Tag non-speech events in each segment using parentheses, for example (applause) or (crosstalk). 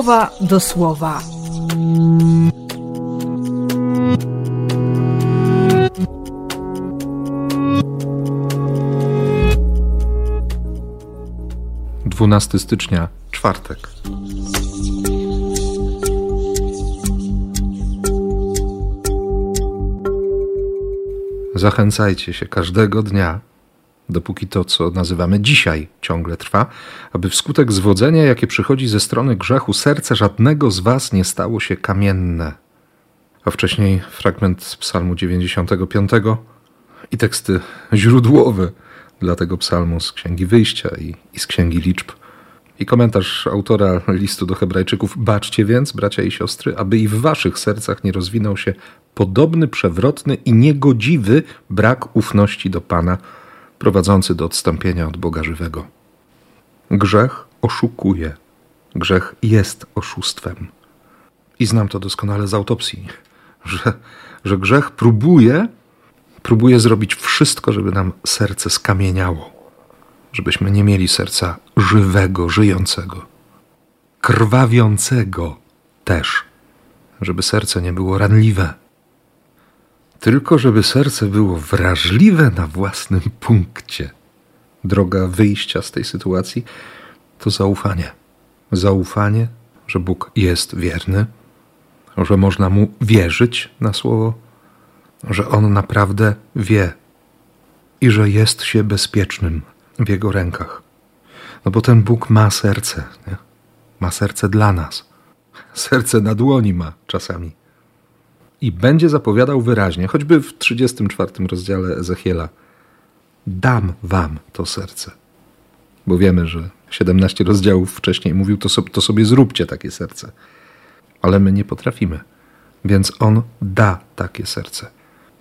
słowa do słowa. Dwunasty stycznia, czwartek. Zachęcajcie się każdego dnia, dopóki to, co nazywamy dzisiaj, ciągle trwa, aby wskutek zwodzenia, jakie przychodzi ze strony grzechu, serce żadnego z Was nie stało się kamienne. A wcześniej fragment z Psalmu 95 i teksty źródłowe dla tego psalmu z Księgi Wyjścia i, i z Księgi Liczb. I komentarz autora listu do Hebrajczyków: Baczcie więc, bracia i siostry, aby i w waszych sercach nie rozwinął się podobny, przewrotny i niegodziwy brak ufności do Pana, prowadzący do odstąpienia od Boga żywego. Grzech oszukuje. Grzech jest oszustwem. I znam to doskonale z autopsji, że, że grzech próbuje, próbuje zrobić wszystko, żeby nam serce skamieniało, żebyśmy nie mieli serca żywego, żyjącego, krwawiącego też, żeby serce nie było ranliwe, tylko żeby serce było wrażliwe na własnym punkcie. Droga wyjścia z tej sytuacji to zaufanie. Zaufanie, że Bóg jest wierny, że można mu wierzyć na słowo, że on naprawdę wie i że jest się bezpiecznym w jego rękach. No bo ten Bóg ma serce, nie? ma serce dla nas. Serce na dłoni ma czasami i będzie zapowiadał wyraźnie, choćby w 34 rozdziale Ezechiela: Dam wam to serce. Bo wiemy, że 17 rozdziałów wcześniej mówił: To, so, to sobie zróbcie takie serce. Ale my nie potrafimy. Więc on da takie serce.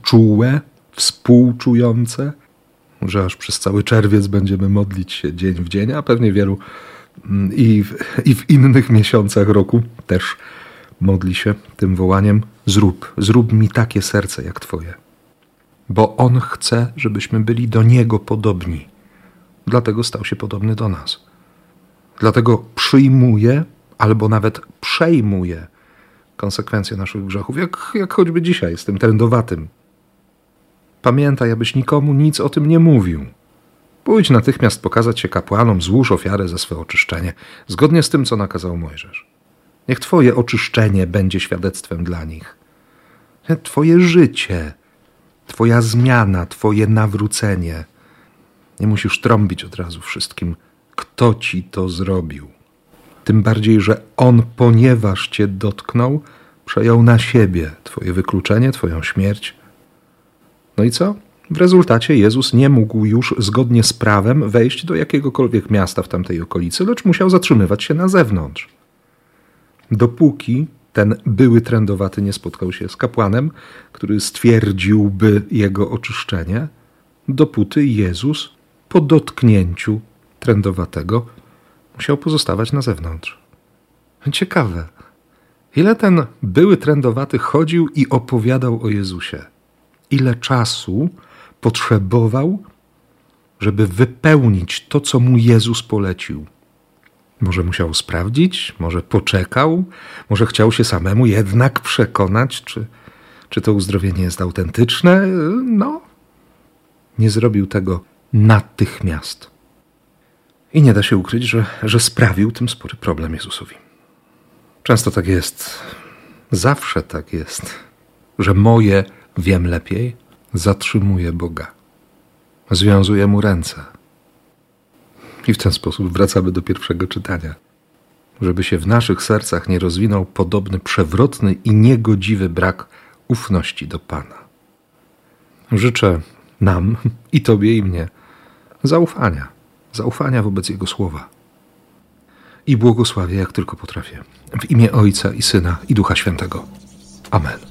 Czułe, współczujące, że aż przez cały czerwiec będziemy modlić się dzień w dzień, a pewnie wielu mm, i w, i w innych miesiącach roku też modli się tym wołaniem: Zrób, zrób mi takie serce jak Twoje. Bo On chce, żebyśmy byli do Niego podobni. Dlatego stał się podobny do nas. Dlatego przyjmuje albo nawet przejmuje konsekwencje naszych grzechów, jak, jak choćby dzisiaj z tym trendowatym. Pamiętaj, abyś nikomu nic o tym nie mówił. Pójdź natychmiast pokazać się kapłanom, złóż ofiarę za swe oczyszczenie, zgodnie z tym, co nakazał Mojżesz. Niech Twoje oczyszczenie będzie świadectwem dla nich. Twoje życie, Twoja zmiana, Twoje nawrócenie. Nie musisz trąbić od razu wszystkim, kto Ci to zrobił. Tym bardziej, że On, ponieważ Cię dotknął, przejął na siebie Twoje wykluczenie, Twoją śmierć. No i co? W rezultacie Jezus nie mógł już zgodnie z prawem wejść do jakiegokolwiek miasta w tamtej okolicy, lecz musiał zatrzymywać się na zewnątrz dopóki ten były trendowaty nie spotkał się z kapłanem, który stwierdziłby jego oczyszczenie, dopóty Jezus po dotknięciu trendowatego musiał pozostawać na zewnątrz. Ciekawe, ile ten były trendowaty chodził i opowiadał o Jezusie. Ile czasu potrzebował, żeby wypełnić to, co mu Jezus polecił. Może musiał sprawdzić, może poczekał, może chciał się samemu jednak przekonać, czy, czy to uzdrowienie jest autentyczne. No, nie zrobił tego natychmiast. I nie da się ukryć, że, że sprawił tym spory problem Jezusowi. Często tak jest, zawsze tak jest, że moje wiem lepiej zatrzymuje Boga, związuje mu ręce i w ten sposób wracamy do pierwszego czytania. Żeby się w naszych sercach nie rozwinął podobny przewrotny i niegodziwy brak ufności do Pana. Życzę nam (laughs) i Tobie i mnie zaufania, zaufania wobec Jego słowa. I błogosławię jak tylko potrafię. W imię Ojca i Syna i Ducha Świętego. Amen.